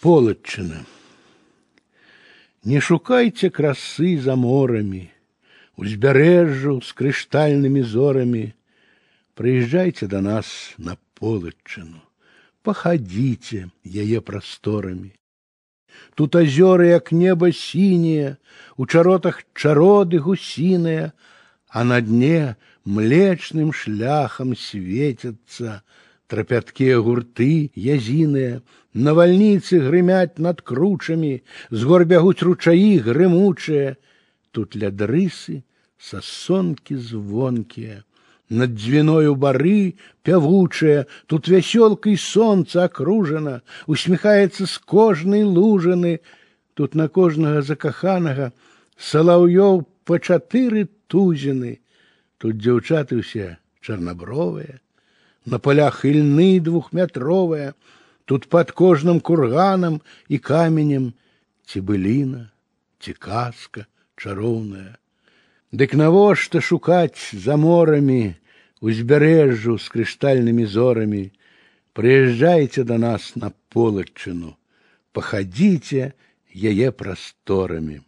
Полатчына. Не шукайте красы за морами, Узбярэжжу с крыштальными зорами. Приезжайте до нас на Полатчыну, Походите яе просторами. Тут озера, як небо синее, У чаротах чароды гусиные, А на дне млечным шляхом светятся Трапяткія гурты язіныя, навальніцы грымяць над кручамі, з гор бягуць ручаі грымучыя, тут ля дрысы сасонкі звонкія, над дзвіною бары пявучая, тут вясёлкай сонца акружана, усміхаецца з кожнай лужаны, тут на кожнага закаханага салаўёў па чатыры тузіны, тут дзяўчаты ўсе чарнабровыя, на полях ильны двухметровая, тут под кожным курганом и каменем цибылина, тикаска чароўная. Дык навошта шукать за морами узбярэжжу с крыштальными зорами, приезжайте до нас на полачыну, походите яе просторами.